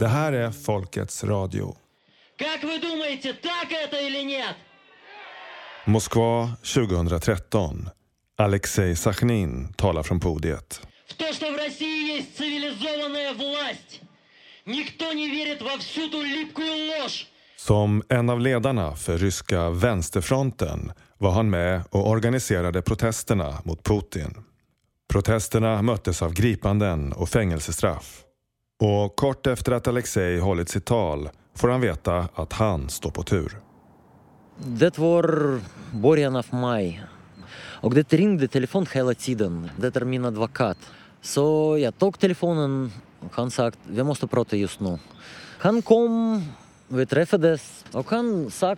Det här är Folkets Radio. Moskva 2013. Alexej Sachnin talar från podiet. Som en av ledarna för ryska vänsterfronten var han med och organiserade protesterna mot Putin. Protesterna möttes av gripanden och fängelsestraff. Och kort efter att Alexej hållit sitt tal får han veta att han står på tur. Det var början av maj. Och det ringde telefon hela tiden. Det är min advokat. Så jag tog telefonen och han sa att vi måste prata just nu. Han kom, vi träffades och han sa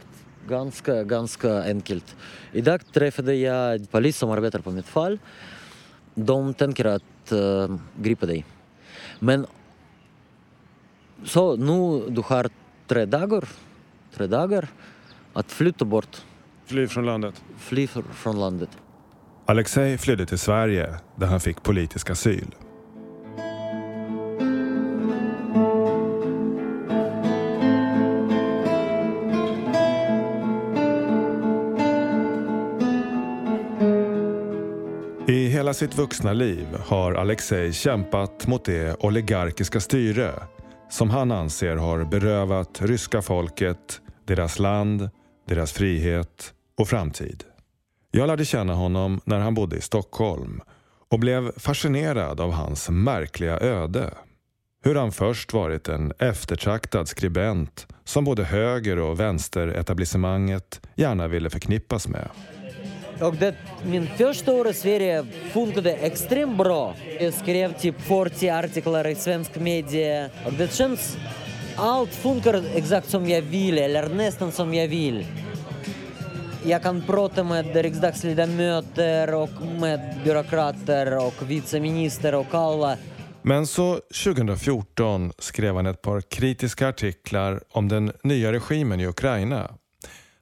ganska, ganska enkelt. Idag träffade jag polis som arbetar på mitt fall. De tänker att uh, gripa dig. Men så nu du har tre dagar, tre dagar att flytta bort, Fly från landet. fly från landet. Alexej flydde till Sverige där han fick politisk asyl. I hela sitt vuxna liv har Alexej kämpat mot det oligarkiska styre som han anser har berövat ryska folket deras land, deras frihet och framtid. Jag lärde känna honom när han bodde i Stockholm och blev fascinerad av hans märkliga öde. Hur han först varit en eftertraktad skribent som både höger och vänsteretablissemanget gärna ville förknippas med. Och det, min första år i Sverige funkade extremt bra. Jag skrev typ 40 artiklar i svensk media. Och det känns... Allt funkar exakt som jag vill, eller nästan som jag vill. Jag kan prata med riksdagsledamöter och med byråkrater och viceminister och alla. Men så 2014 skrev han ett par kritiska artiklar om den nya regimen i Ukraina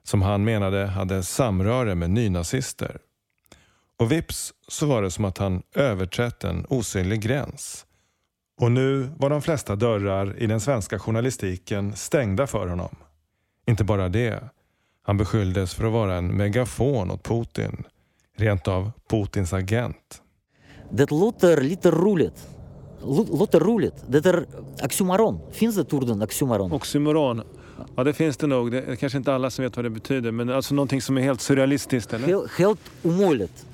som han menade hade samröre med nynazister. Och vips så var det som att han överträtt en osynlig gräns. Och nu var de flesta dörrar i den svenska journalistiken stängda för honom. Inte bara det. Han beskylldes för att vara en megafon åt Putin. Rent av Putins agent. Det låter lite roligt. Lå- Låter roligt. Det är oxymoron. Finns det orden oxymoron? Oxymoron. Ja, det finns det nog. Det är kanske inte alla som vet vad det betyder. Men alltså någonting som är helt surrealistiskt, eller? Helt, helt omöjligt.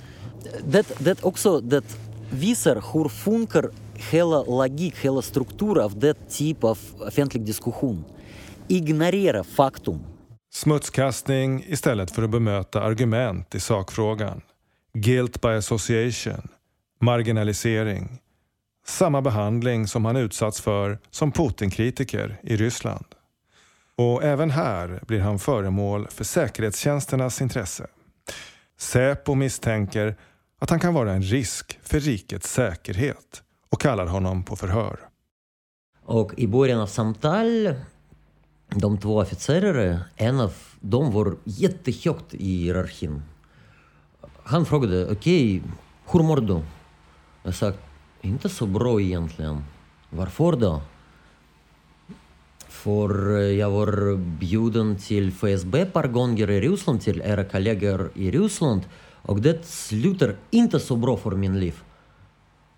Det, det också det visar hur funkar hela logik, hela struktur av det typ av offentlig diskussion. Ignorera faktum. Smutskastning istället för att bemöta argument i sakfrågan. Guilt by association. Marginalisering. Samma behandling som han utsatts för som Putin-kritiker i Ryssland. Och även här blir han föremål för säkerhetstjänsternas intresse. Säpo misstänker att han kan vara en risk för rikets säkerhet och kallar honom på förhör. Och i början av samtal, de två officerare, en av dem var jättehögt i hierarkin. Han frågade, okej, hur mår du? Jag sa, inte så bra egentligen. Varför då? För jag var bjuden till FSB ett par gånger i Ryssland, till era kollegor i Ryssland. Och det slutar inte så bra för min liv.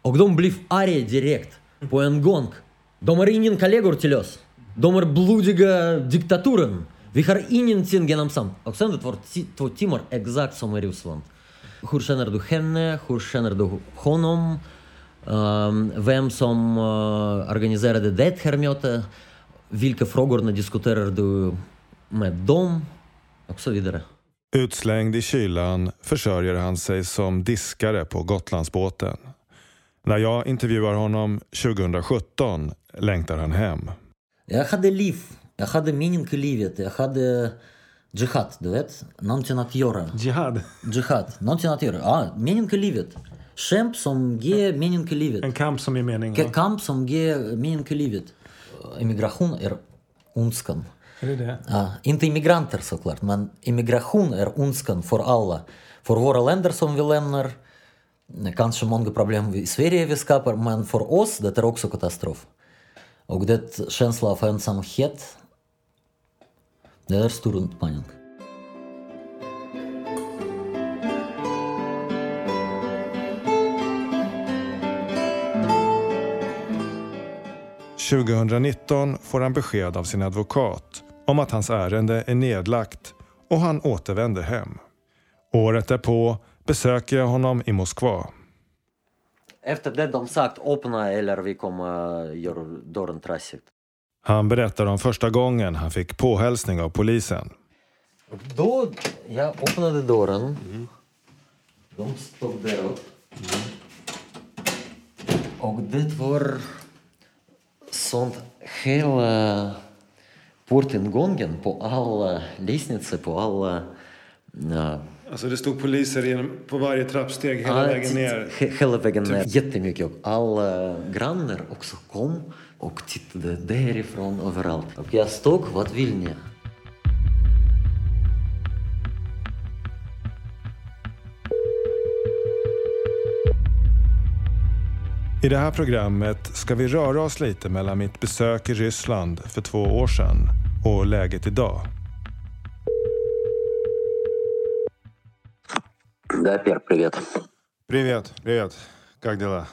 Och de blev arga direkt, på en gång. De är ingen kollegor till oss. De är blodiga diktaturen. Vi har ingenting gemensamt. Och sen det var två timmar exakt som i Ryssland. Hur känner du henne? Hur känner du honom? Ehm, vem som uh, organiserade det här mötet? Vilka frågor diskuterar du med dem? Och så vidare. Utslängd i kylan försörjer han sig som diskare på Gotlandsbåten. När jag intervjuar honom 2017 längtar han hem. Jag hade liv. Jag hade mening i livet. Jag hade jihad, du vet. Någonting att göra. Jihad. Jihad. Någonting att göra. Ja, mening i livet. Kämp som ger mening i livet. En kamp som är mening. Ka- Kamp som ger mening i livet. Immigration är ondskan. Är det det? Ja, inte immigranter såklart, men immigration är ondskan för alla. För våra länder som vi lämnar, kanske många problem i Sverige vi skapar, men för oss det är också katastrof. Och det känsla av ensamhet, det är stor utmaning. –2019 får han besked av sin advokat om att hans ärende är nedlagt och han återvänder hem. Året därpå besöker jag honom i Moskva. Efter det de sagt öppna eller vi kommer göra dörren trasig. Han berättar om första gången han fick påhälsning av polisen. Då jag öppnade dörren. De stod där upp. Och det var sånt hela portingången på alla lestnicer, på alla... Ja, Alltså det stod poliser genom, på varje trappsteg hela Ja, vägen ner. he- Hela vägen ner. Jättemycket. Och alla grannar också kom och tittade därifrån överallt. Och jag stod, vad vill ni? I det här programmet ska vi röra oss lite mellan mitt besök i Ryssland för två år sedan och läget idag. Да, Пер, привет. Привет, привет. Как дела?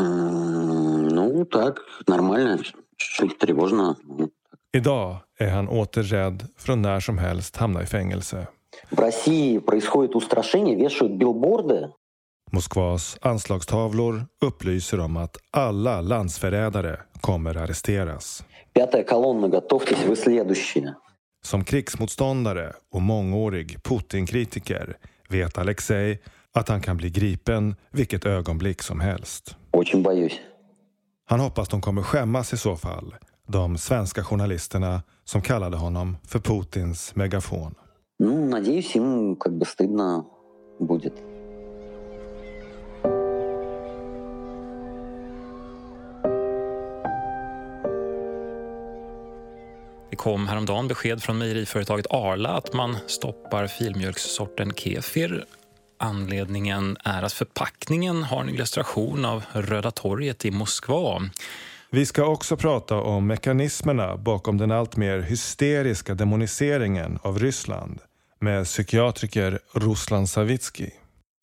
М, Ну, так, нормально. Чуть-чуть тревожно. Idag är han åter rädd för att när som helst hamna i fängelse. В России происходит устрашение, вешают билборды. Moskvas anslagstavlor upplyser om att alla landsförrädare kommer arresteras. Пятая колонна, готовьтесь, вы следующие. Som krigsmotståndare och mångårig Putin-kritiker vet Alexei att han kan bli gripen vilket ögonblick som helst. Очень боюсь. Han hoppas de kommer skämmas i så fall, de svenska journalisterna som kallade honom för Putins megafon. Ну, надеюсь, им как бы стыдно будет. Kom häromdagen besked från mejeriföretaget Arla att man stoppar filmjölkssorten kefir. Anledningen är att förpackningen har en illustration av Röda torget i Moskva. Vi ska också prata om mekanismerna bakom den alltmer hysteriska demoniseringen av Ryssland med psykiatriker Ruslan Savitsky.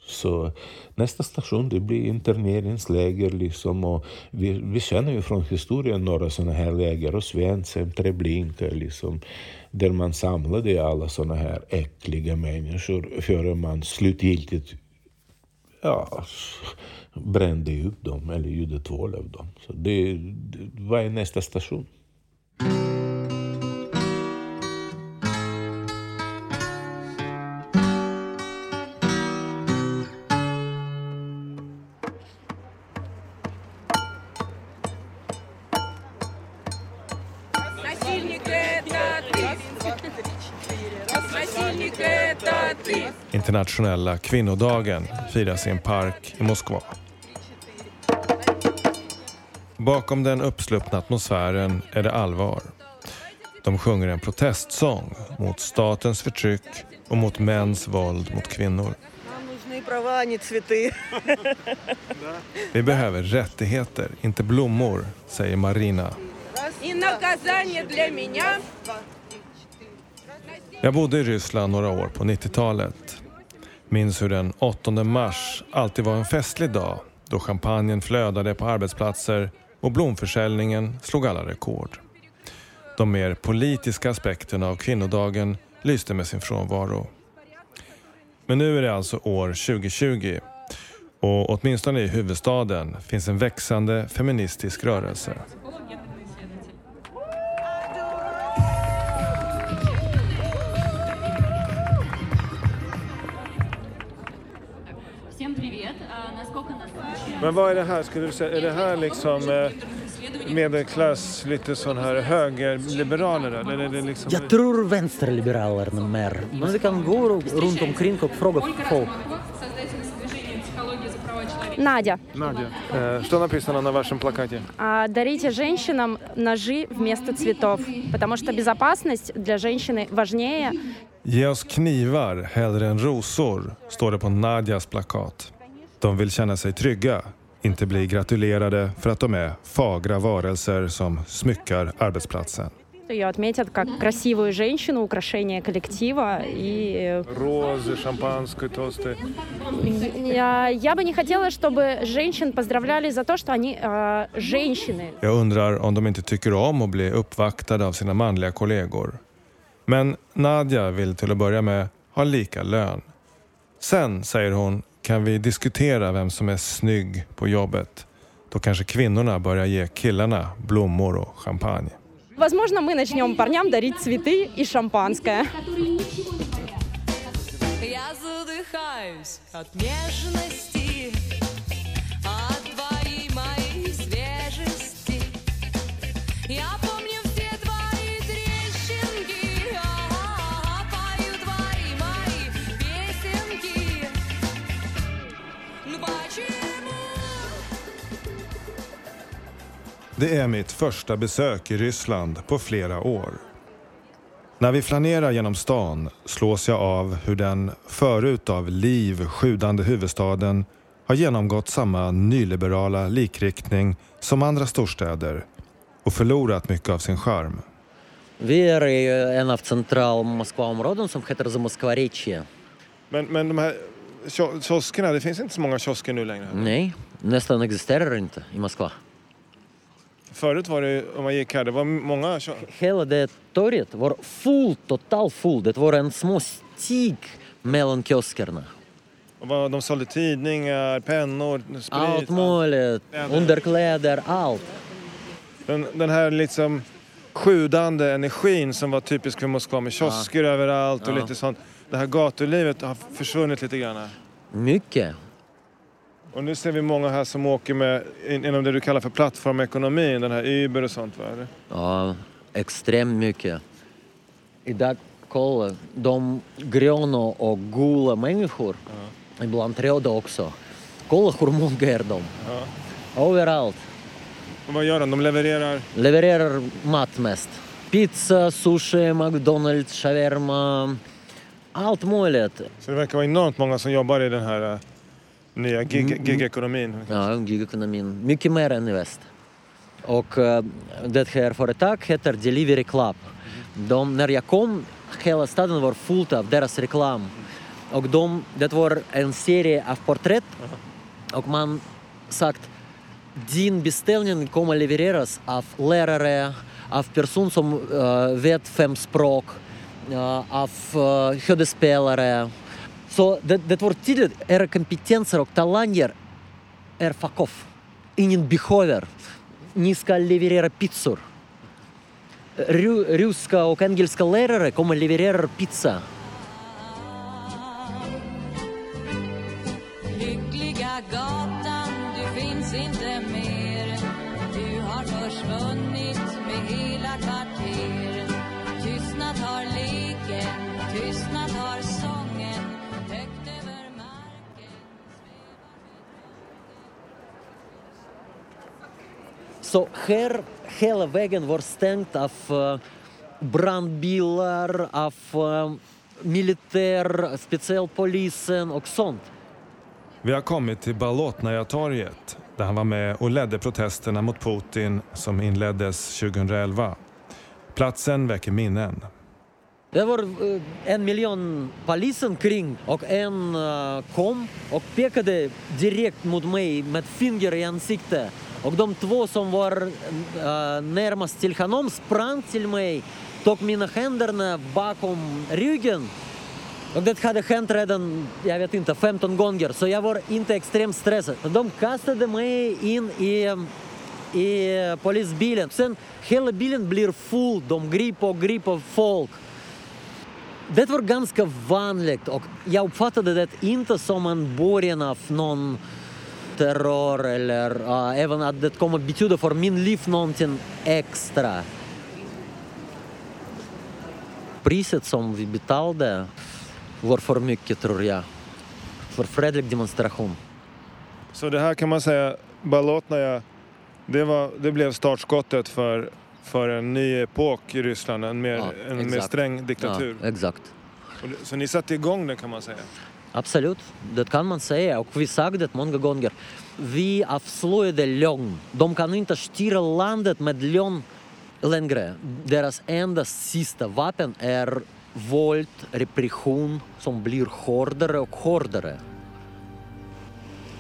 Så nästa station det blir interneringsläger. Liksom, och vi, vi känner ju från historien några sådana här läger. Och Svenshem, Treblinka, liksom, där man samlade alla sådana här äckliga människor före man slutgiltigt ja, brände upp dem eller gjorde tvål av dem. Så det, det, vad är nästa station? internationella kvinnodagen firas i en park i Moskva. Bakom den uppsluppna atmosfären är det allvar. De sjunger en protestsång mot statens förtryck och mot mäns våld mot kvinnor. Vi behöver rättigheter, inte blommor, säger Marina. Jag bodde i Ryssland några år på 90-talet. Minns hur den 8 mars alltid var en festlig dag då champagnen flödade på arbetsplatser och blomförsäljningen slog alla rekord. De mer politiska aspekterna av kvinnodagen lyste med sin frånvaro. Men nu är det alltså år 2020 och åtminstone i huvudstaden finns en växande feministisk rörelse. Men vad är det här? Skulle du säga, är det här liksom eh, medelklass, lite sån här högerliberaler? Eller är det liksom... Jag tror vänsterliberalerna mer. Men vi kan gå runt omkring och fråga folk. создательница движения «Психология за права человека». Надя, Надя, э, что написано на вашем плакате? а, дарите женщинам ножи вместо цветов, потому что безопасность для женщины важнее. Ge oss knivar hellre än rosor, står det på Nadjas plakat. De vill känna sig trygga, inte bli gratulerade för att de är fagra varelser som smyckar arbetsplatsen. Ее отметят как красивую женщину, украшение коллектива. И Розы, шампанское, тосты. я, я бы не хотела, чтобы женщин поздравляли за то, что они э, женщины. Jag undrar om de inte tycker om att bli uppvaktade av sina manliga kollegor. Men Nadja vill till att börja med ha lika lön. Sen, säger hon, kan vi diskutera vem som är snygg på jobbet. Då kanske kvinnorna börjar ge killarna blommor och champagne. Возможно, мы начнем парням дарить цветы и шампанское. Я задыхаюсь от нежности, от твоей моей свежести. Я Det är mitt första besök i Ryssland på flera år. När vi flanerar genom stan slås jag av hur den förut av liv sjudande huvudstaden har genomgått samma nyliberala likriktning som andra storstäder och förlorat mycket av sin charm. Vi är i en av central Moskvaområden som heter Zamoskvarechje. Men, men de här kioskerna, det finns inte så många kiosker nu längre? Nej, nästan existerar inte i Moskva. Förut var det, om man gick här, det var många Hela det torget var full, total full. Det var en små stig mellan kioskerna. och de sålde tidningar, pennor, sprit. Allt möjligt, underkläder, allt. Den, den här liksom sjudande energin som var typisk för Moskva med kiosker överallt och Ja. lite sånt. Det här gatulivet har försvunnit lite grann. Mycket. Och nu ser vi många här som åker med in- inom det du kallar för plattformekonomin, den här Uber och sånt va? Ja, extremt mycket. Idag, kolla, de gröna och gula människor, ibland röda också. Kolla hur många är de? Överallt. Och vad gör de? De levererar? Levererar mat mest. Pizza, sushi, McDonalds, shawarma. Allt möjligt. Så det verkar vara enormt många som jobbar i den här eh, nya gig- Mm. gigekonomin. Ja, gigekonomin. Mycket mer än i väst. Och eh, det här företaget heter Delivery Club. De, när jag kom, hela staden var full av deras reklam. Och de, det var en serie av porträtt. Och man sagt, din beställning kommer levereras av lärare, av person som eh, vet fem språk, eh, av uh, skådespelare. Så det, det var tydligt, era kompetenser och talanger är fuck off. Ingen behöver. Ni ska leverera pizzor. Ru, ryska och engelska lärare kommer leverera Så här hela vägen var stängt av uh, brandbilar, av uh, militär, specialpolisen och sånt. Vi har kommit till Balotnaja-torget där han var med och ledde protesterna mot Putin som inleddes 2011. Platsen väcker minnen. Det var eh, en miljon polisen kring och en eh, kom och pekade direkt mot mig med finger i ansiktet. Och de två som var äh, närmast till honom sprang till mig, tog mina händer bakom ryggen. Och det hade hänt redan, jag vet inte, 15 gånger, så jag var inte extremt stressad. De kastade mig in i, i polisbilen. Sen hela bilen blir full, de griper och griper folk. Det var ganska vanligt och jag uppfattade det inte som en början av någon terror eller uh, även att det kommer betyda för min liv någonting extra. Priset som vi betalade var för mycket tror jag. För fredlig demonstration. Så det här kan man säga, Balotnaja, det, var, det blev startskottet för, för en ny epok i Ryssland, en mer, Ja, en mer sträng diktatur. Ja, exakt. Så ni satte igång det kan man säga? Absolut, det kan man säga. Och vi sagt det många gånger. Vi avslöjade lögn. De kan inte styra landet med lögn längre. Deras enda sista vapen är våld, repression som blir hårdare och hårdare.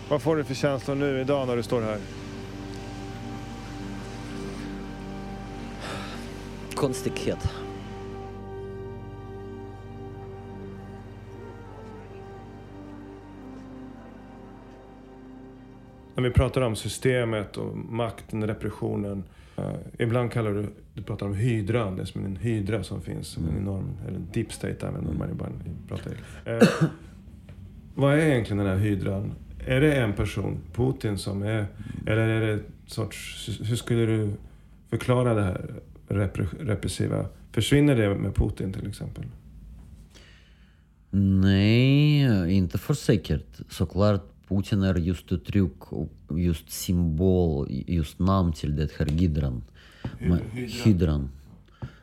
Vad får du för känslor nu idag när du står här? Konstighet. När vi pratar om systemet och makten, repressionen. eh, ibland kallar du, du pratar om hydran, det är som en hydra som finns, som en enorm, eller deep state använder man ibland pratar. Eh, vad är egentligen den här hydran? Är det en person, Putin, som är, eller är det ett sorts, hur skulle du förklara det här repre- repressiva? Försvinner det med Putin till exempel? Nej, inte för säkert. Såklart Putin är just uttryck just symbol, just namn till det här hydran. Men, hydran.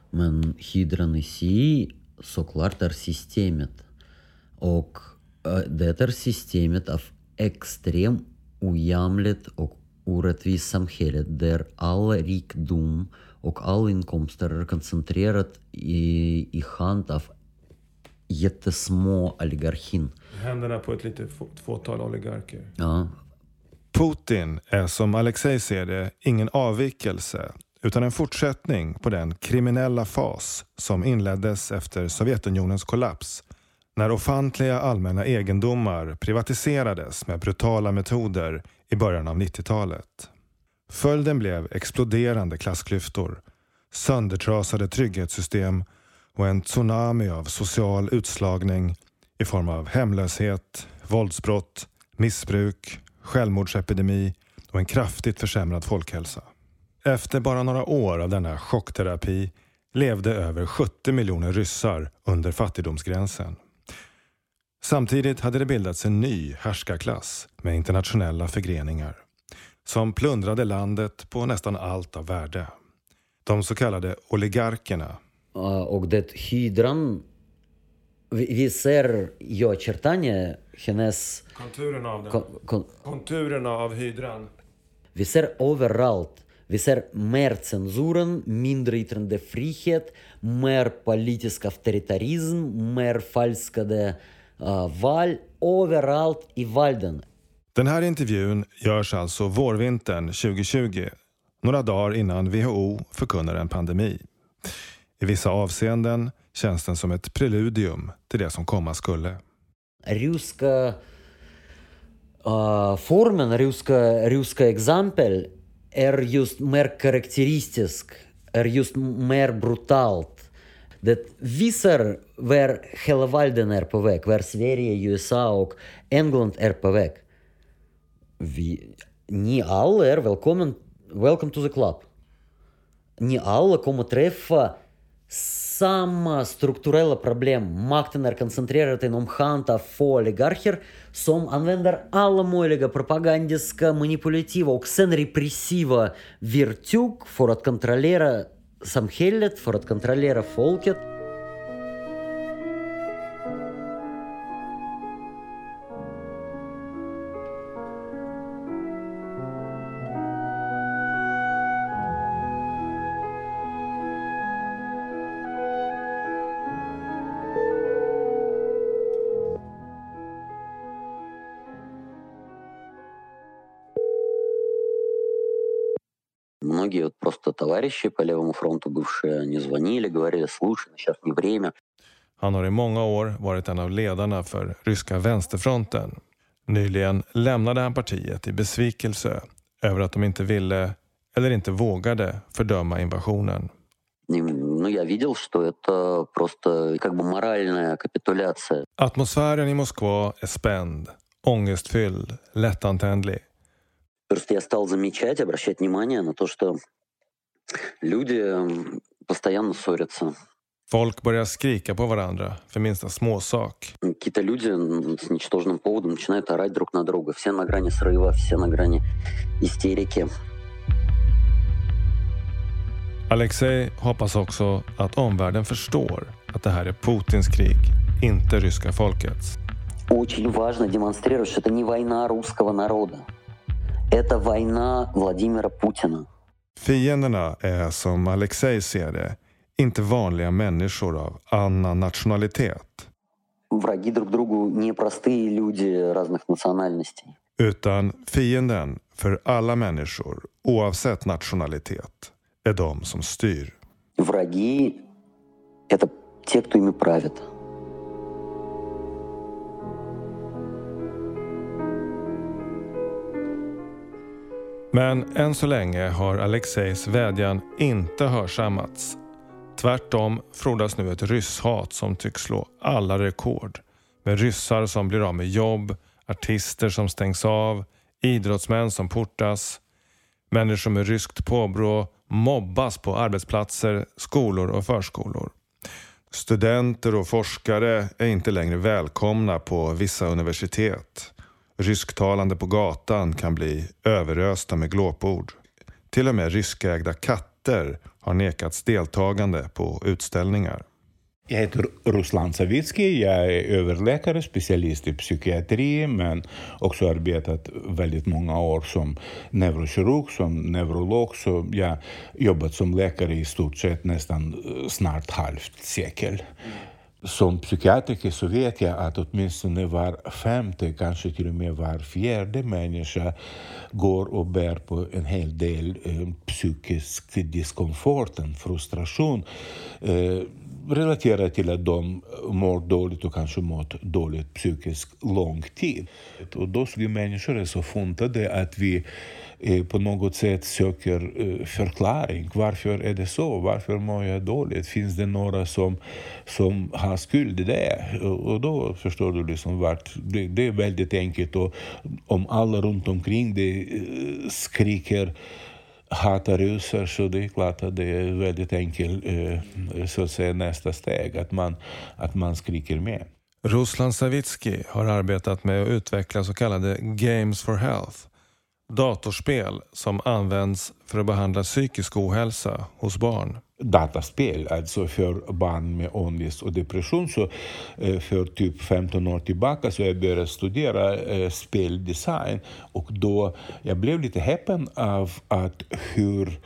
Men hydran i sig såklart är systemet. Och det är systemet av extrem ojämligt och orättvist samhälle där all rikdom och all inkomster är koncentrerat i, i hand av jättesmå oligarkin. Händerna på ett litet få- fåtal oligarker. Ja, Putin är som Alexej ser det ingen avvikelse utan en fortsättning på den kriminella fas som inleddes efter Sovjetunionens kollaps när ofantliga allmänna egendomar privatiserades med brutala metoder i början av 90-talet. Följden blev exploderande klassklyftor, söndertrasade trygghetssystem och en tsunami av social utslagning i form av hemlöshet, våldsbrott, missbruk, självmordsepidemi och en kraftigt försämrad folkhälsa. Efter bara några år av denna chockterapi levde över 70 miljoner ryssar under fattigdomsgränsen. Samtidigt hade det bildats en ny härskarklass med internationella förgreningar som plundrade landet på nästan allt av värde. De så kallade oligarkerna Och det hydran, vi, vi ser ju очертания hennes... Konturerna av den. Kon, kon, Konturerna av hydran. vi ser överallt. Vi ser mer censuren, mindre yttrandefrihet, mer politisk auktoritarism, mer falskade uh, val överallt i världen. Den här intervjun görs alltså vårvintern 2020, några dagar innan WHO förkunnar en pandemi. I vissa avseenden känns den som ett preludium till det som komma skulle. Ryska uh, formen, ryska, ryska exempel är just mer karaktäristisk, är just mer brutalt. Det visar var hela världen är på väg, var Sverige, USA och England är på väg. Vi, ni alla är välkommen, welcome to the club. Ni alla kommer träffa samma strukturella problem. Makten är koncentrerad inom hand av få oligarker som använder alla möjliga propagandiska, manipulativa och sen repressiva verktyg för att kontrollera samhället, för att kontrollera folket. просто товарищи по левому фронту бывшие, они звонили, говорили, слушай, сейчас не время. Han har i många år varit en av ledarna för ryska vänsterfronten. Nyligen lämnade han partiet i besvikelse över att de inte ville eller inte vågade fördöma invasionen. И, Ну, я видел, что это просто как бы моральная капитуляция. Atmosfären i Moskva är spänd, ångestfylld, lättantändlig. Просто я стал замечать, обращать внимание на то, что люди постоянно ссорятся. Folk börjar skrika på varandra för minsta småsak. Какие-то люди с ничтожным поводом начинают орать друг на друга. Все на грани срыва, все на грани истерики. Alexej hoppas också att omvärlden förstår att det här är Putins krig, inte ryska folkets. очень важно демонстрировать, что это не война русского народа. Это война Владимира Путина. Fienderna är som Alexej ser det inte vanliga människor av annan nationalitet. Враги друг другу не простые люди разных национальностей. Utan fienden för alla människor, oavsett nationalitet, är de som styr. Враги — это те, кто ими правит. Men än så länge har Alexejs vädjan inte hörsammats. Tvärtom frodas nu ett rysshat som tycks slå alla rekord. Med ryssar som blir av med jobb, artister som stängs av, idrottsmän som portas. Människor med ryskt påbrå mobbas på arbetsplatser, skolor och förskolor. Studenter och forskare är inte längre välkomna på vissa universitet. Rysktalande på gatan kan bli överösta med glåpord. Till och med ryskägda katter har nekats deltagande på utställningar. Jag heter Ruslan Savitski, jag är överläkare, specialist i psykiatri men också arbetat väldigt många år som neurokirurg, som neurolog. Så jag har jobbat som läkare i stort sett nästan snart halvt sekel. Som psykiatriker så vet jag att åtminstone var femte, kanske till och med var fjärde människa går och bär på en hel del eh, psykisk diskomfort, en frustration eh, relaterat till att de mår dåligt och kanske mått dåligt psykiskt lång tid. Och då vi människor är så funtade att vi Eh, på något sätt söker eh, förklaring. Varför är det så? Varför mår jag dåligt? Finns det några som, som har skuld i det? Och, då förstår du liksom vart det, det är väldigt enkelt och om alla runt omkring dig eh, skriker hatar ryssar så det är klart att det är väldigt enkelt så att säga nästa steg, att man, att man skriker med. Ruslan Savitski har arbetat med att utveckla så kallade Games for Health. Datorspel som används för att behandla psykisk ohälsa hos barn dataspel, alltså för barn med ångest och depression. Så eh, för typ 15 år tillbaka så jag började studera eh, speldesign och då jag blev lite häpen av att hur,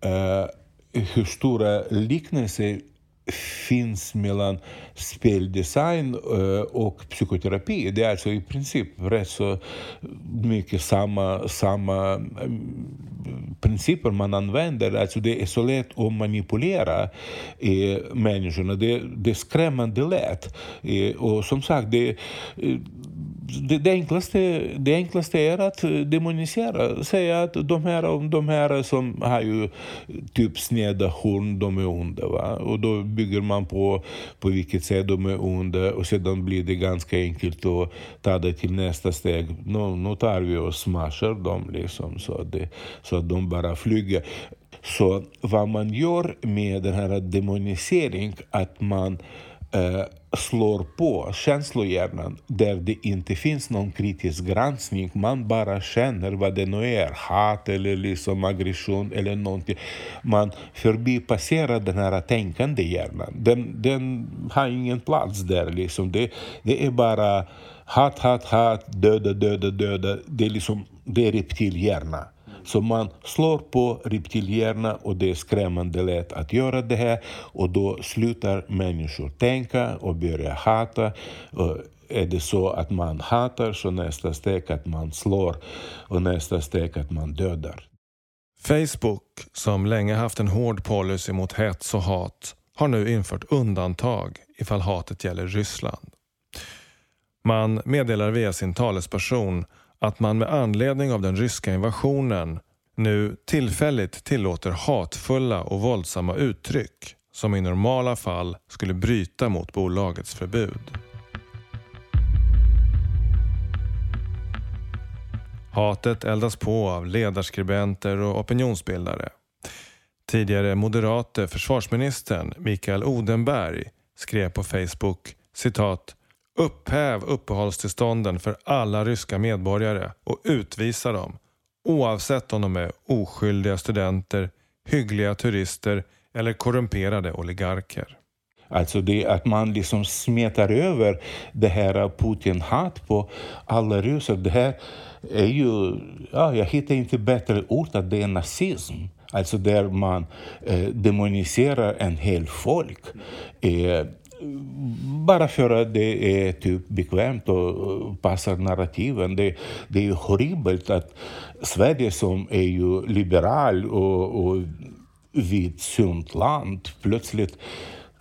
eh, hur stora liknelser finns mellan speldesign eh, och psykoterapi. Det är alltså i princip rätt så mycket samma, samma eh, principer man använder. Alltså det är så lätt att manipulera eh, människorna. Det, det är skrämmande lätt. Eh, och som sagt, det, eh, det, det, enklaste, det enklaste är att eh, demonisera. Säga att de här, de här som har ju typ sneda horn, de är onda. Va? Och då bygger man på, på vilket sätt de är onda och sedan blir det ganska enkelt att ta det till nästa steg. Nu, nu tar vi och smashar dem liksom, så, att det, så att de bara flyger. Så vad man gör med den här demoniseringen, att man eh, slår på känslohjärnan där det inte finns någon kritisk granskning. Man bara känner vad det nu är, hat eller liksom aggression eller någonting. Man förbipasserar den här tänkande hjärnan. Den, den har ingen plats där. Liksom. Det, det är bara hat, hat, hat, döda, döda, döda. Det är, liksom, det är reptilhjärna. Så man slår på reptilhjärna och det är skrämmande lätt att göra det här och då slutar människor tänka och börjar hata. Och är det så att man hatar så nästa steg att man slår och nästa steg att man dödar. Facebook, som länge haft en hård policy mot hets och hat, har nu infört undantag ifall hatet gäller Ryssland. Man meddelar via sin talesperson att man med anledning av den ryska invasionen nu tillfälligt tillåter hatfulla och våldsamma uttryck som i normala fall skulle bryta mot bolagets förbud. Hatet eldas på av ledarskribenter och opinionsbildare. Tidigare moderate försvarsministern Mikael Odenberg skrev på Facebook citat Upphäv uppehållstillstånden för alla ryska medborgare och utvisa dem oavsett om de är oskyldiga studenter, hyggliga turister eller korrumperade oligarker. Alltså det att man liksom smetar över det här Putin-hat på alla ryssar. Det här är ju, ja, jag hittar inte bättre ord att det är nazism. Alltså där man eh, demoniserar en hel folk. Eh, bara för att det är typ bekvämt och passar narrativen. Det, det är ju horribelt att Sverige som är ju liberal och, och vitt sunt land plötsligt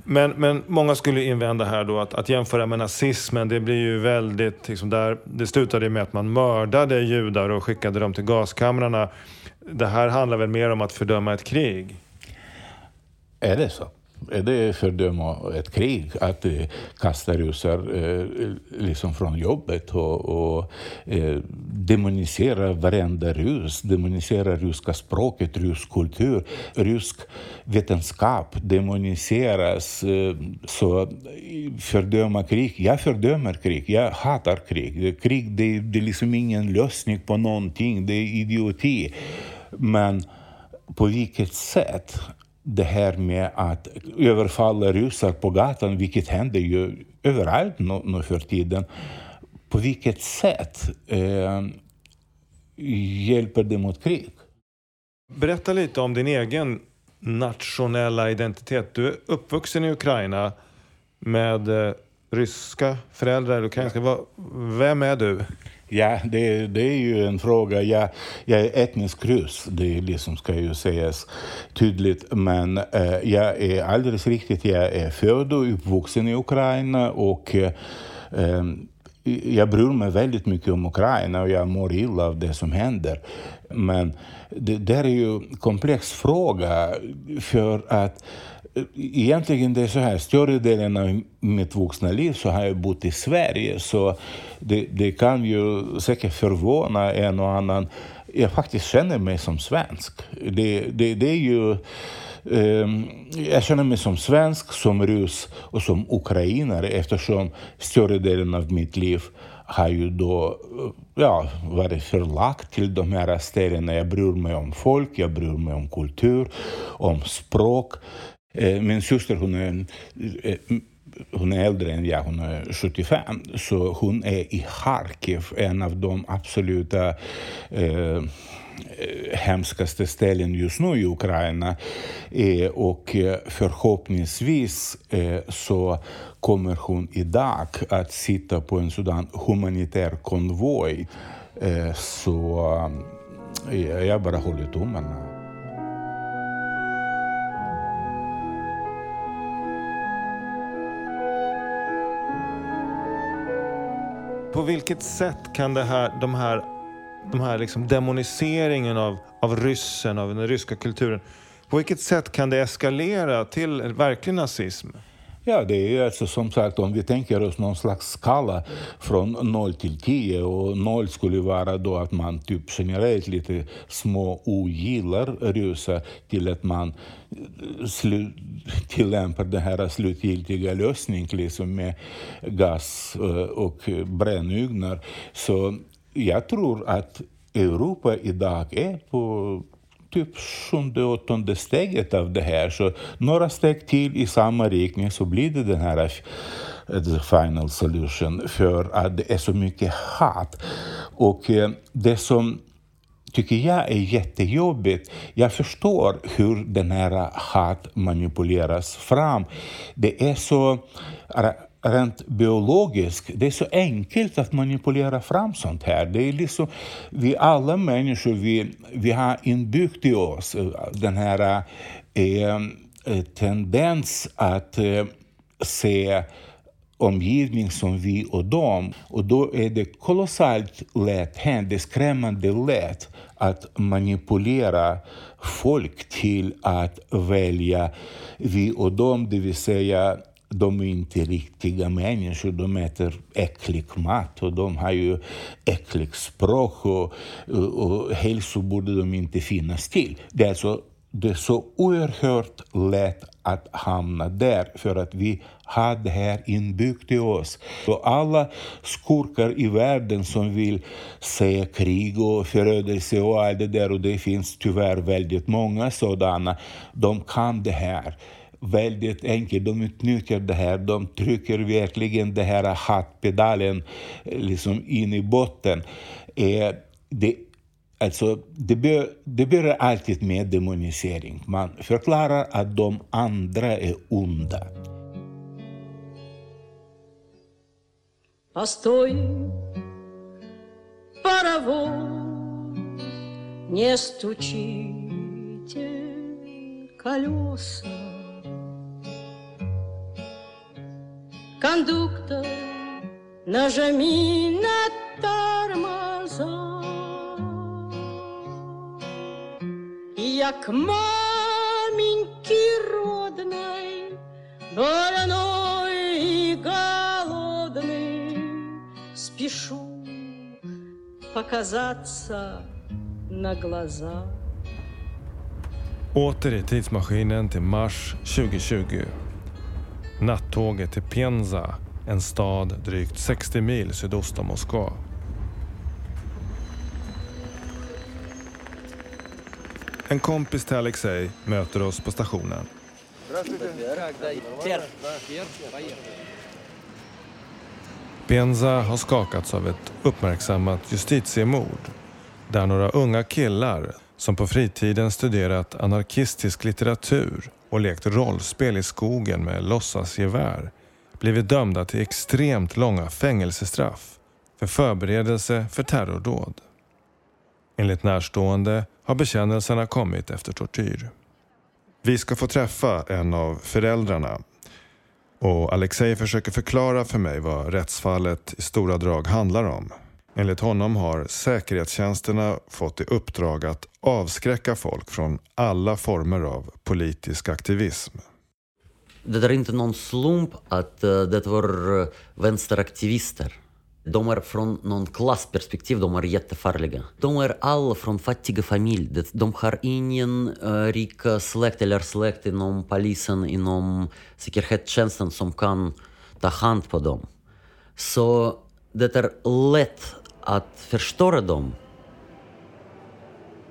men, men många skulle invända här då att, att jämföra med nazismen, det blir ju väldigt, liksom där, det slutade med att man mördade judar och skickade dem till gaskamrarna. Det här handlar väl mer om att fördöma ett krig? Är det så? Är det fördöma ett krig? Att eh, kasta ryssar eh, liksom från jobbet och, och eh, demonisera varenda ryss, demonisera ryska språket, rysk kultur, rysk vetenskap demoniseras. Eh, så fördöma krig. Jag fördömer krig. Jag hatar krig. Krig det, det är liksom ingen lösning på någonting. Det är idioti. Men på vilket sätt det här med att överfalla ryssar på gatan, vilket händer ju överallt nu, nu för tiden. På vilket sätt eh, hjälper det mot krig? Berätta lite om din egen nationella identitet. Du är uppvuxen i Ukraina med eh, ryska föräldrar, ukrainska. Vem är du? Ja, det, det är ju en fråga. Jag, jag är etnisk ryss, det liksom ska ju sägas tydligt. Men eh, jag är alldeles riktigt, jag är född och uppvuxen i Ukraina och eh, eh jag bryr mig väldigt mycket om Ukraina och jag mår illa av det som händer. Men det där är ju en komplex fråga för att egentligen det är så här, större delen av mitt vuxna liv så har jag bott i Sverige, så det, det kan ju säkert förvåna en och annan. Jag faktiskt känner mig som svensk. Det, det, det är ju... Ehm, jag känner mig som svensk, som ryss och som ukrainare eftersom större delen av mitt liv har ju då ja, varit förlagt till de här ställena. Jag bryr mig om folk, jag bryr mig om kultur, om språk. Eh, min syster hon är, eh, hon är äldre än jag, hon är 75, så hon är i Kharkiv, en av de absoluta eh, hemskaste ställen just nu i Ukraina. Eh, och eh, förhoppningsvis eh, så kommer hon idag att sitta på en sådan humanitär konvoj. Eh, så jag bara håller tummarna. På vilket sätt kan det här, de här, de här liksom demoniseringen av, av ryssen, av den ryska kulturen, på vilket sätt kan det eskalera till verklig nazism? Ja, det är alltså som sagt om vi tänker oss någon slags skala från 0 till 10 och 0 skulle vara då att man typ generellt lite små ogillar ryssar till att man slu, tillämpar den här slutgiltiga lösningen liksom med gas eh, och brännugnar. Så jag tror att Europa idag är på typ sjunde, åttonde steget av det här. Så några steg till i samma riktning så blir det den här eh, the final solution för att det är så mycket hat. Och eh, det som tycker jag är jättejobbigt. Jag förstår hur den här hat manipuleras fram. Det är så rent biologiskt, det är så enkelt att manipulera fram sånt här. Det är liksom, vi alla människor, vi, vi har inbyggt i oss eh, den här eh, eh, tendens att eh, se omgivning som vi och dem. Och då är det kolossalt lätt hänt, det är skrämmande lätt att manipulera folk till att välja vi och dem, det vill säga de är inte riktiga människor, de äter äcklig mat och de har ju äckligt språk och, och, och helst så borde de inte finnas till. Det är, alltså, det är så oerhört lätt att hamna där för att vi har det här inbyggt i oss. Och alla skurkar i världen som vill säga krig och förödelse och allt det där, och det finns tyvärr väldigt många sådana, de kan det här väldigt enkelt. De utnyttjar det här. De trycker verkligen det här hatpedalen eh, liksom in i botten. Eh, det, alltså, det, bör, det börjar alltid med demonisering. Man förklarar att de andra är onda. Постой, паровоз, не стучите колеса. Кондуктор, нажми на тормоза. Я к маменьке родной, больной и голодный, спешу показаться на глаза. Åter i tidsmaskinen till mars 2020. Nattåget till Pienza, en stad drygt 60 mil sydost om Moskva. En kompis till Alexej möter oss på stationen. Pienza har skakats av ett uppmärksammat justitiemord där några unga killar som på fritiden studerat anarkistisk litteratur och lekt rollspel i skogen med låtsasgevär blivit dömda till extremt långa fängelsestraff för förberedelse för terrordåd. Enligt närstående har bekännelserna kommit efter tortyr. Vi ska få träffa en av föräldrarna och Alexej försöker förklara för mig vad rättsfallet i stora drag handlar om. Enligt honom har säkerhetstjänsterna fått i uppdrag att avskräcka folk från alla former av politisk aktivism. Det är inte någon slump att eh, det var eh, vänsteraktivister. De är från någon klassperspektiv, de är jättefarliga. De är alla från fattiga familjer. De har ingen eh, uh, rik släkt eller släkt inom polisen, inom säkerhetstjänsten som kan ta hand på dem. Så det är lätt att förstöra dem.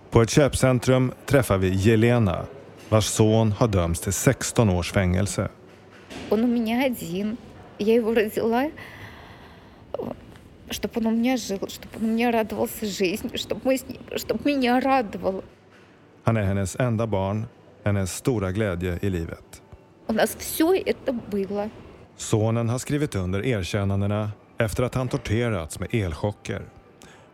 På ett köpcentrum träffar vi Jelena vars son har dömts till 16 års fängelse. Он у меня один. Я его родила, чтобы он у меня жил, чтобы он у меня радовался жизни, чтобы, мы с ним, чтобы меня радовало. Han är hennes enda barn, hennes stora glädje i livet. У нас все это было. Sonen har skrivit under erkännandena efter att han torterats med elchocker.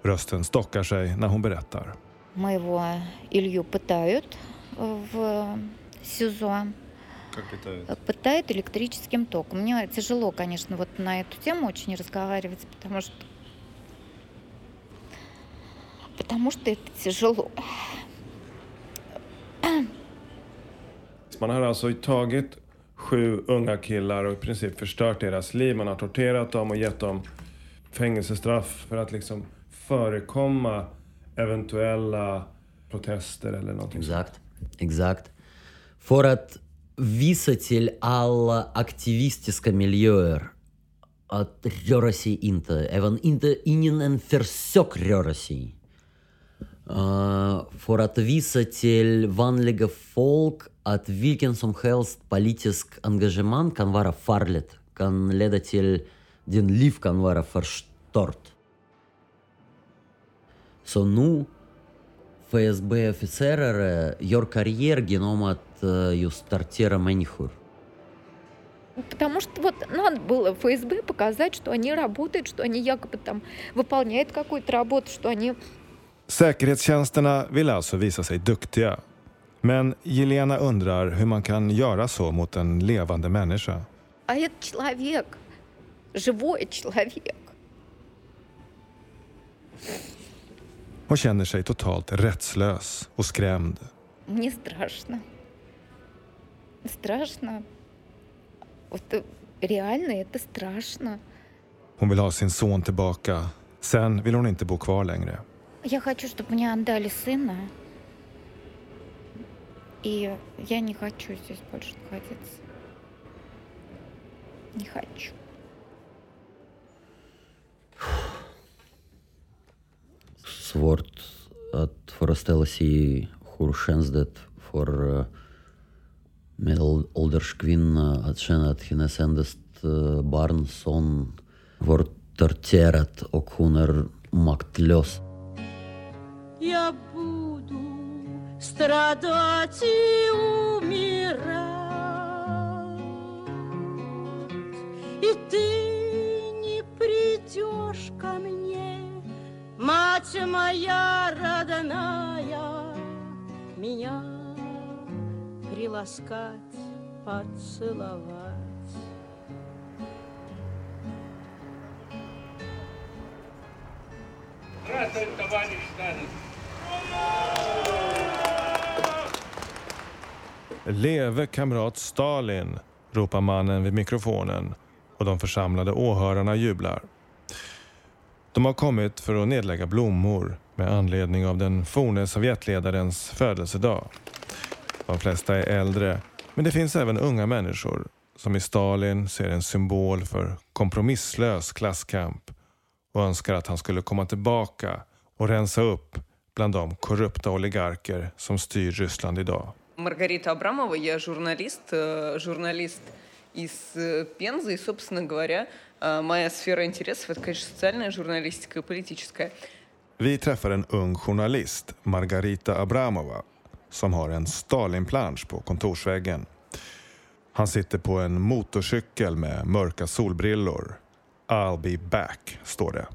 Rösten stockar sig när hon berättar. Моего Илью пытают в СИЗО. Как питают? Пытают электрическим током. Мне тяжело, конечно, вот на эту тему очень разговаривать, потому что потому что это tяжело. Man har alltså tagit sju unga killar och i princip förstört deras liv. Man har torterat dem och gett dem fängelsestraff för att liksom förekomma eventuella protester eller någonting Exakt, exakt. För att visa till alla aktivistiska miljöer att röra sig inte, även inte ingen en försök röra sig. Uh, för att visa till vanliga folk att vilken som helst politisk engagemang kan vara farligt, kan leda till din liv kan. Så ФСБ-офицеры genom att uh, just tortera människor. Потому что вот надо было ФСБ показать, что они работают, что они якобы там выполняют какую-то работу, что они Säkerhetstjänsterna vill alltså visa sig duktiga. Men Jelena undrar hur man kan göra så mot en levande människa. А это человек, живой человек. Hon känner sig totalt rättslös och skrämd. Мне страшно. Страшно. Вот э, реально это страшно. Hon vill ha sin son tillbaka. Sen vill hon inte bo kvar längre. Я хочу, чтобы мне отдали сына. И я не хочу здесь больше находиться. Не хочу. Sword at Forestelacy Hurshensdet for Middle Olderskvin at Shenat Hinesendest Barnson Vorterterat Okuner Maktlös. Я буду страдать и умирать. И ты не придешь ко мне, мать моя родная, меня приласкать, поцеловать. Здравствуй, товарищ Сталин. Leve kamrat Stalin, ropar mannen vid mikrofonen och de församlade åhörarna jublar. De har kommit för att nedlägga blommor med anledning av den forne Sovjetledarens födelsedag. De flesta är äldre, men det finns även unga människor som i Stalin ser en symbol för kompromisslös klasskamp och önskar att han skulle komma tillbaka och rensa upp bland de korrupta oligarker som styr Ryssland idag. Маргарита Абрамова, я журналист, э, журналист из э, Пензы, и, собственно говоря, э, моя сфера интересов — это, конечно, социальная журналистика и политическая. Vi träffar en ung journalist, Margarita Abramova, som har en Stalinplansch på kontorsväggen. Han sitter på en motorcykel med mörka solbrillor. I'll be back, står det.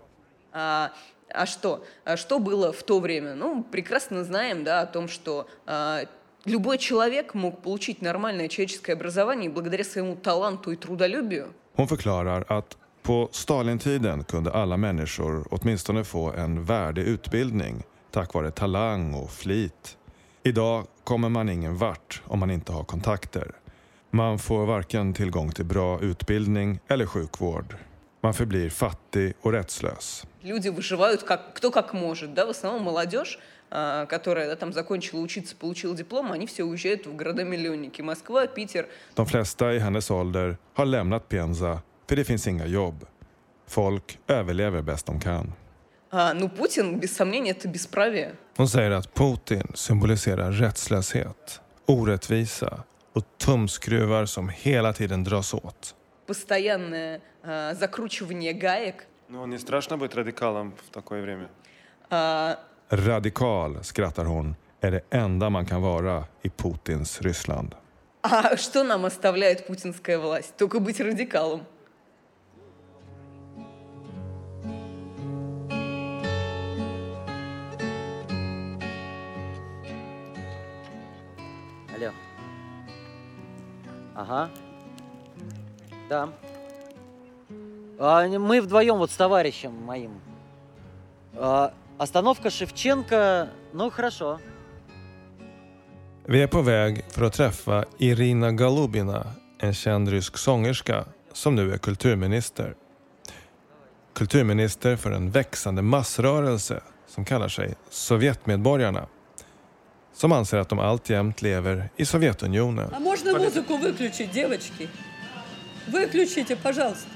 А, а что? А что было в то время? Ну, прекрасно знаем, да, о том, что а, любой человек мог получить нормальное человеческое образование и благодаря своему таланту и трудолюбию Hon förklarar att på Stalintiden kunde alla människor åtminstone få en värdig utbildning tack vare talang och flit. Idag kommer man ingen vart om man inte har kontakter. Man får varken tillgång till bra utbildning eller sjukvård. Man förblir fattig och rättslös. люди выживают как, кто как может, да, в основном молодежь, а, Которая да, там закончила учиться, получила диплом, они все уезжают в города-миллионники. Москва, Питер. De flesta i hennes ålder har lämnat Penza för det finns inga jobb. Folk överlever bäst de kan. А, ну, Путин, без сомнения, это бесправие. Hon säger att Putin symboliserar rättslöshet, orättvisa och tumskruvar som hela tiden dras åt. Постоянное а, закручивание гаек. Ну, не страшно быть радикалом в такое время? А, Radikal, skrattar hon, är det enda man kan vara i Putins Ryssland. а что нам оставляет путинская власть? Только быть радикалом. Алло. Ага. Да. А, мы вдвоем вот с товарищем моим. А, остановка Шевченко. Ну, хорошо. Vi är på väg för att träffa Irina Galubina, en känd rysk sångerska som nu är kulturminister. Kulturminister för en växande massrörelse som kallar sig Sovjetmedborgarna. Som anser att de alltjämt lever i Sovjetunionen. А можно музыку выключить, девочки? Выключите, пожалуйста.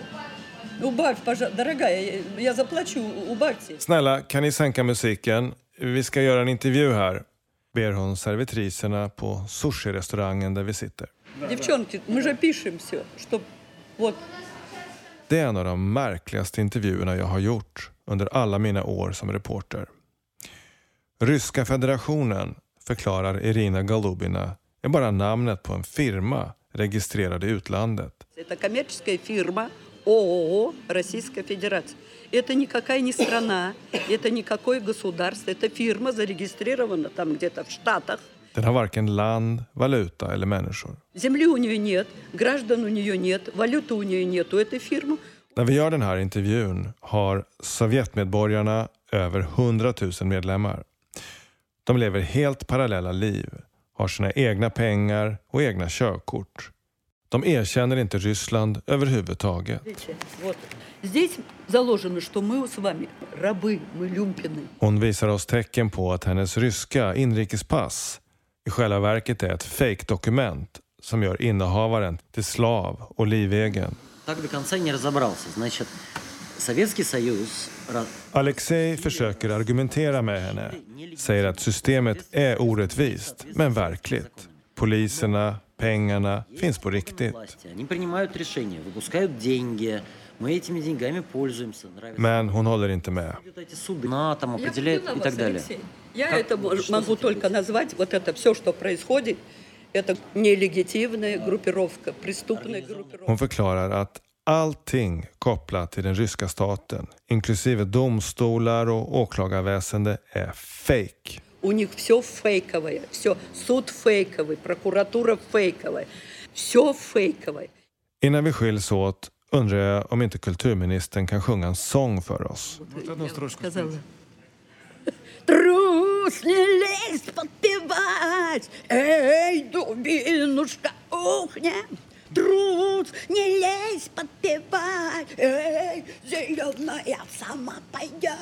Убавь, пожалуйста. Дорогая, я, я заплачу, убавьте. Snälla, kan ni sänka musiken? Vi ska göra en intervju här. Ber hon servitriserna på sushi-restaurangen där vi sitter. Девчонки, мы же пишем все, чтоб вот Det är en av de märkligaste intervjuerna jag har gjort under alla mina år som reporter. Ryska federationen, förklarar Irina Galubina, är bara namnet på en firma registrerad i utlandet. Это коммерческая фирма ООО Российская Федерация. Это никакая не страна, это никакое государство, это фирма зарегистрирована там где-то в Штатах. Den har varken land, valuta eller människor. Земли у нее нет, граждан у нее нет, валюты у нее нет у этой фирмы. När vi gör den här intervjun har Sovjetmedborgarna över 100 000 medlemmar. De lever helt parallella liv, har sina egna pengar och egna körkort. De erkänner inte Ryssland överhuvudtaget. Hon visar oss tecken på att hennes ryska inrikespass i själva verket är ett fejkdokument som gör innehavaren till slav och livegen. Alexej försöker argumentera med henne. Säger att systemet är orättvist, men verkligt. Poliserna, Pengarna finns på riktigt. Men hon håller inte med. Hon förklarar att allting kopplat till den ryska staten, inklusive domstolar och åklagarväsende, är fake. У них все фейковое, все, суд фейковый, прокуратура фейковая, все фейковое. Innan vi skiljs åt undrar jag om inte kulturministern kan sjunga en sång för oss. Трус, не лезь подпевать, эй, дубинушка, ухнем. Трус, не лезь подпевать, эй, зеленая сама пойдет.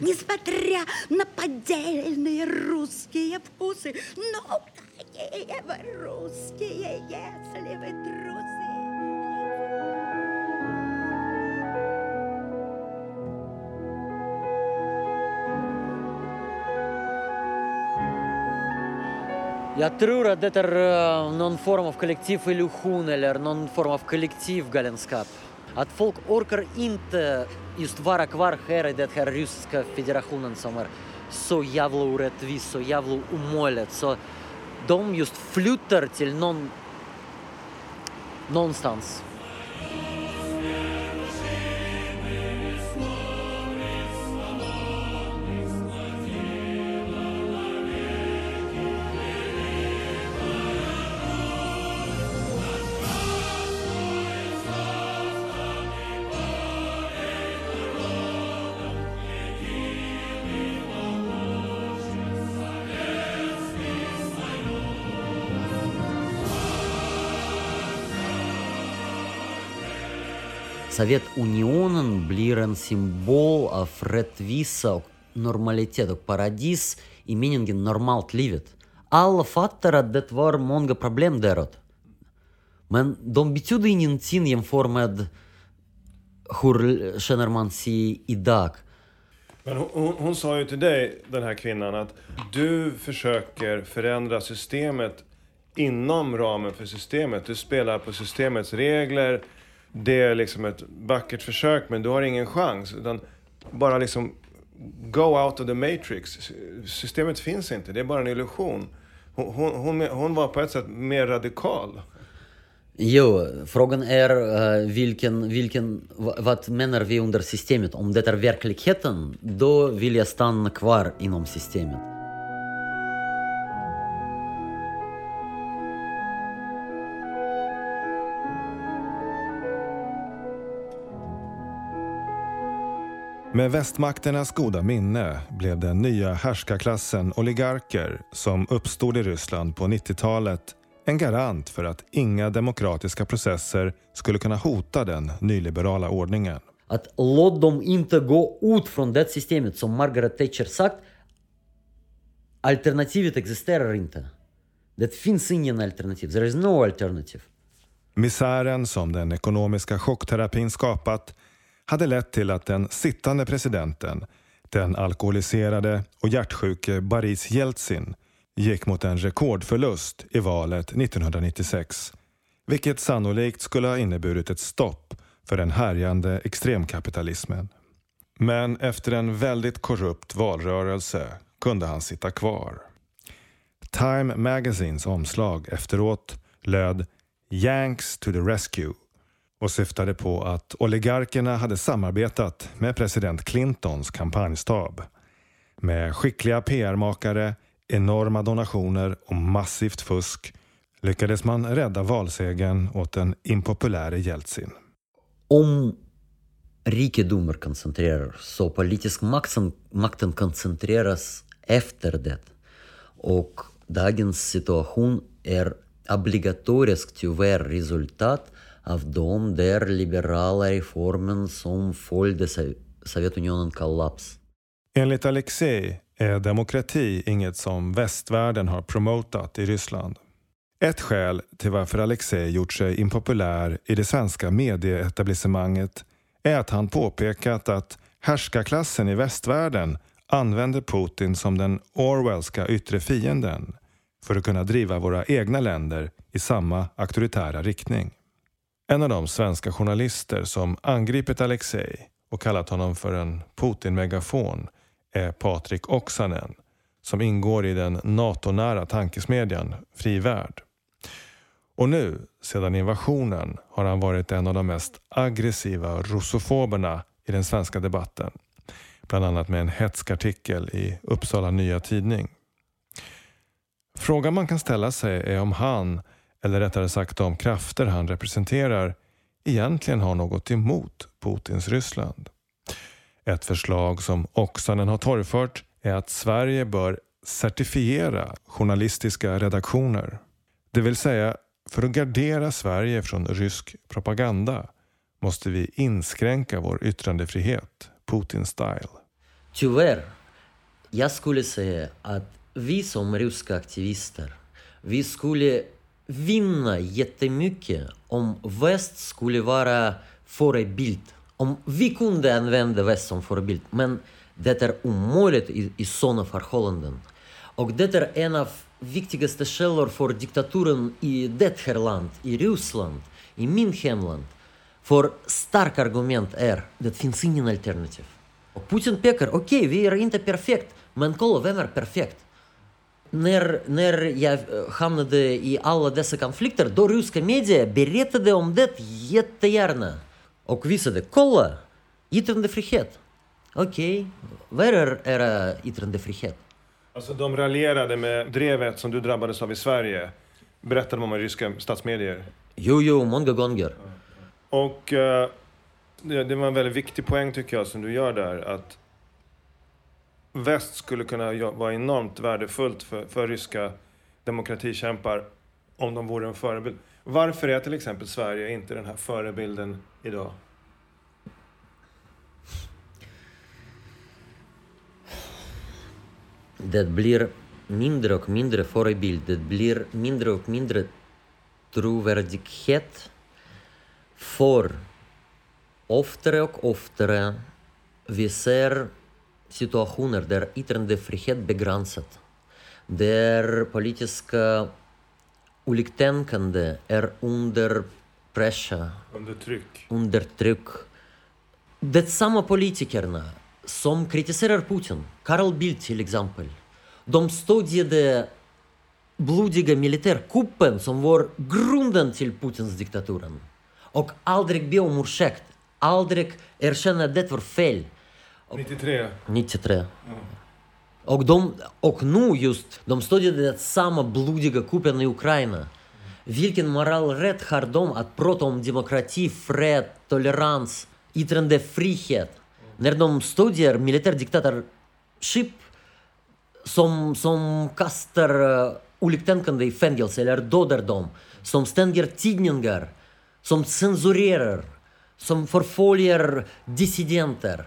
Несмотря на поддельные русские вкусы, но какие вы русские, если вы трусы. Jag tror att det är någon form av kollektiv illusion eller någon form av kollektiv galenskap. Att folk orkar inte just vara kvar här i den här ryska federationen som är så jävla orättvis, så jävla omöjligt. Så de just flyttar till någon, någonstans. Sovjetunionen blir en symbol av rättvisa och normalitet och paradis i meningen normalt livet. Alla fattar att det var många problem däråt. Men de betyder ingenting jämfört med hur känner man sig idag. Men hon, hon, hon sa ju till dig, den här kvinnan, att du försöker förändra systemet inom ramen för systemet. Du spelar på systemets regler. Det är liksom ett vackert försök, men du har ingen chans. Utan bara liksom go out of the matrix. Systemet finns inte, det är bara en illusion. Hon, hon, hon, var på ett sätt mer radikal. Jo, frågan är eh, vilken, vilken, vad menar vi under systemet? Om det är verkligheten, då vill jag stanna kvar inom systemet. Med västmakternas goda minne blev den nya härskarklassen oligarker som uppstod i Ryssland på 90-talet en garant för att inga demokratiska processer skulle kunna hota den nyliberala ordningen. Att låt dem inte gå ut från det systemet som Margaret Thatcher sagt. Alternativet existerar inte. Det finns ingen alternativ. There is no alternative. Misären som den ekonomiska chockterapin skapat hade lett till att den sittande presidenten, den alkoholiserade och hjärtsjuke Boris Jeltsin, gick mot en rekordförlust i valet 1996. Vilket sannolikt skulle ha inneburit ett stopp för den härjande extremkapitalismen. Men efter en väldigt korrupt valrörelse kunde han sitta kvar. Time Magazines omslag efteråt löd “Yanks to the rescue” och syftade på att oligarkerna hade samarbetat med president Clintons kampanjstab. Med skickliga PR-makare, enorma donationer och massivt fusk lyckades man rädda valsegern åt den impopuläre Jeltsin. Om rikedomar koncentreras så politisk makten, makten koncentreras efter det. Och dagens situation är obligatorisk, tyvärr resultat av de där liberala reformen som följde Sovjetunionen kollaps. Enligt Alexei är demokrati inget som västvärlden har promotat i Ryssland. Ett skäl till varför Alexei gjort sig impopulär i det svenska medieetablissemanget är att han påpekat att härskarklassen i västvärlden använder Putin som den Orwellska yttre fienden för att kunna driva våra egna länder i samma auktoritära riktning. En av de svenska journalister som angripit Alexej och kallat honom för en Putin-megafon är Patrik Oksanen som ingår i den NATO-nära tankesmedjan Fri Värld. Och nu, sedan invasionen, har han varit en av de mest aggressiva russofoberna i den svenska debatten. Bland annat med en hätskartikel i Uppsala Nya Tidning. Frågan man kan ställa sig är om han, eller rättare sagt de krafter han representerar, egentligen har något emot Putins Ryssland. Ett förslag som Oksanen har torgfört är att Sverige bör certifiera journalistiska redaktioner. Det vill säga, för att gardera Sverige från rysk propaganda måste vi inskränka vår yttrandefrihet, Putin-style. Tyvärr, jag skulle säga att vi som ryska aktivister, vi skulle vinna jättemycket om väst skulle vara förebild. Om vi kunde använda väst som förebild. Men det är omöjligt i, i sådana förhållanden. Och det är en av viktigaste källor för diktaturen i det här landet, i Ryssland, i min hemland. För starka argument är, det finns ingen alternativ. Och Putin pekar, okej, okay, vi är inte perfekt, men kolla, vem är perfekt? När, när jag hamnade i alla dessa konflikter, då ryska media berättade om det jättegärna. Och visade, kolla, yttrandefrihet. Okej, okay. vad är era yttrandefrihet? Alltså de raljerade med drevet som du drabbades av i Sverige. Berättade de om i ryska statsmedier? Jo, jo, många gånger. Och uh, det var en väldigt viktig poäng tycker jag som du gör där. Att väst skulle kunna vara enormt värdefullt för, för ryska demokratikämpar om de vore en förebild. Varför är till exempel Sverige inte den här förebilden idag? Det blir mindre och mindre förebild. Det blir mindre och mindre trovärdighet. För oftare och oftare vi ser situationer där yttrandefrihet begränsat. Där politiska oliktänkande är under press. Under tryck. Under tryck. Det samma politikerna som kritiserar Putin, Carl Bildt till exempel, de stödjade blodiga militärkuppen som var grunden till Putins diktaturen. Och aldrig be om ursäkt, aldrig erkänna att det var fel. 93? 93. Mm. Och, de, och nu just, de stödjade samma blodiga kuppen i Ukraina. Vilken moralrätt har de att prata om demokrati, fred, tolerans, yttrandefrihet? när de stödjer militärdiktatorship som, som kastar oliktänkande i fängelse eller dödar dem, som stänger tidningar, som censurerar, som förföljer dissidenter.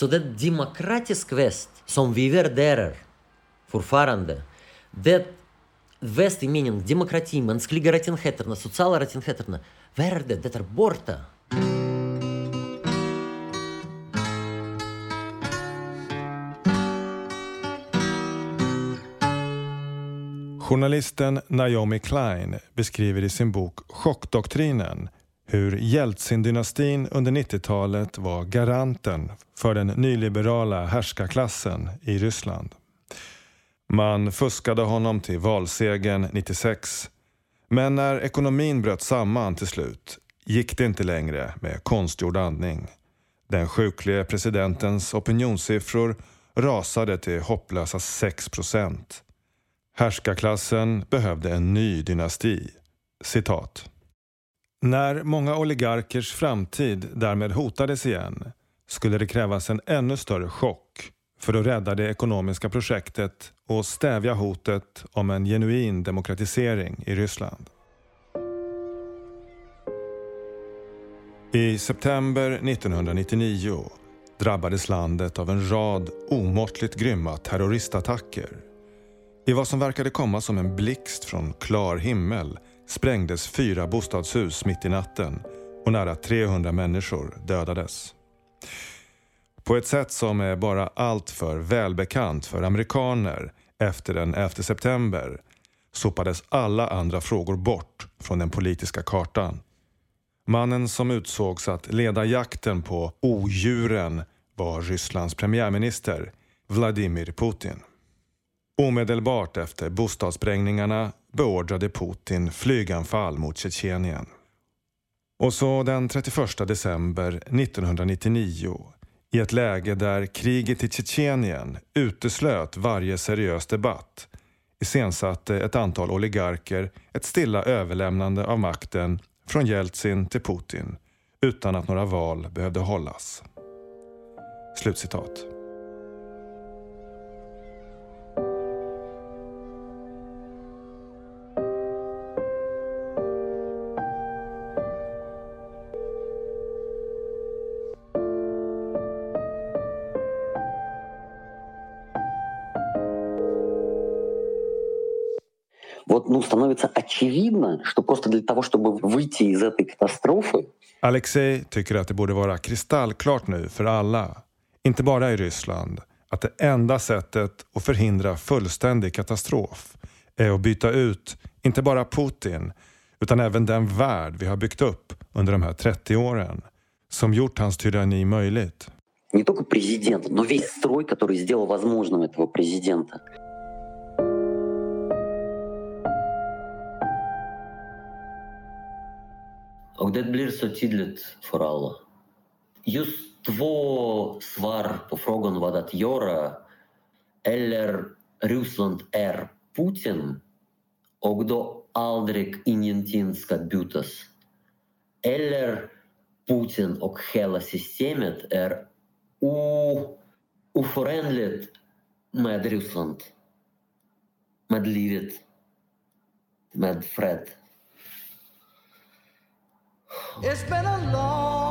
Så det demokratiska väst som vi värderar fortfarande, det väst i meningen demokrati, mänskliga rättigheterna, sociala rättigheterna, värde, det är borta. Journalisten Naomi Klein beskriver i sin bok Chockdoktrinen hur Jeltsin-dynastin under 90-talet var garanten för den nyliberala härskarklassen i Ryssland. Man fuskade honom till valsegern 96. Men när ekonomin bröt samman till slut gick det inte längre med konstgjord andning. Den sjuklige presidentens opinionssiffror rasade till hopplösa 6 procent. Härskarklassen behövde en ny dynasti. Citat. När många oligarkers framtid därmed hotades igen skulle det krävas en ännu större chock för att rädda det ekonomiska projektet och stävja hotet om en genuin demokratisering i Ryssland. I september 1999 drabbades landet av en rad omåttligt grymma terroristattacker i vad som verkade komma som en blixt från klar himmel sprängdes fyra bostadshus mitt i natten och nära 300 människor dödades. På ett sätt som är bara alltför välbekant för amerikaner efter den 11 september sopades alla andra frågor bort från den politiska kartan. Mannen som utsågs att leda jakten på odjuren var Rysslands premiärminister Vladimir Putin. Omedelbart efter bostadssprängningarna beordrade Putin flyganfall mot Tjetjenien. Och så den 31 december 1999 i ett läge där kriget i Tjetjenien uteslöt varje seriös debatt iscensatte ett antal oligarker ett stilla överlämnande av makten från Jeltsin till Putin utan att några val behövde hållas. Slutcitat. ну, становится очевидно, что просто для того, чтобы выйти из этой катастрофы, Alexei tycker att det borde vara kristallklart nu för alla, inte bara i Ryssland, att det enda sättet att förhindra fullständig katastrof är att byta ut inte bara Putin utan även den värld vi har byggt upp under de här 30 åren som gjort hans tyranni möjligt. не только президента, но весь строй, который сделал возможным этого президента. Och det blir så tydligt för alla. Just två svar på frågan vad att göra eller Ryssland är Putin och då aldrig ingenting ska bytas. Eller Putin och hela systemet är oförenligt med Ryssland. Med livet. Med fred. It's been a long,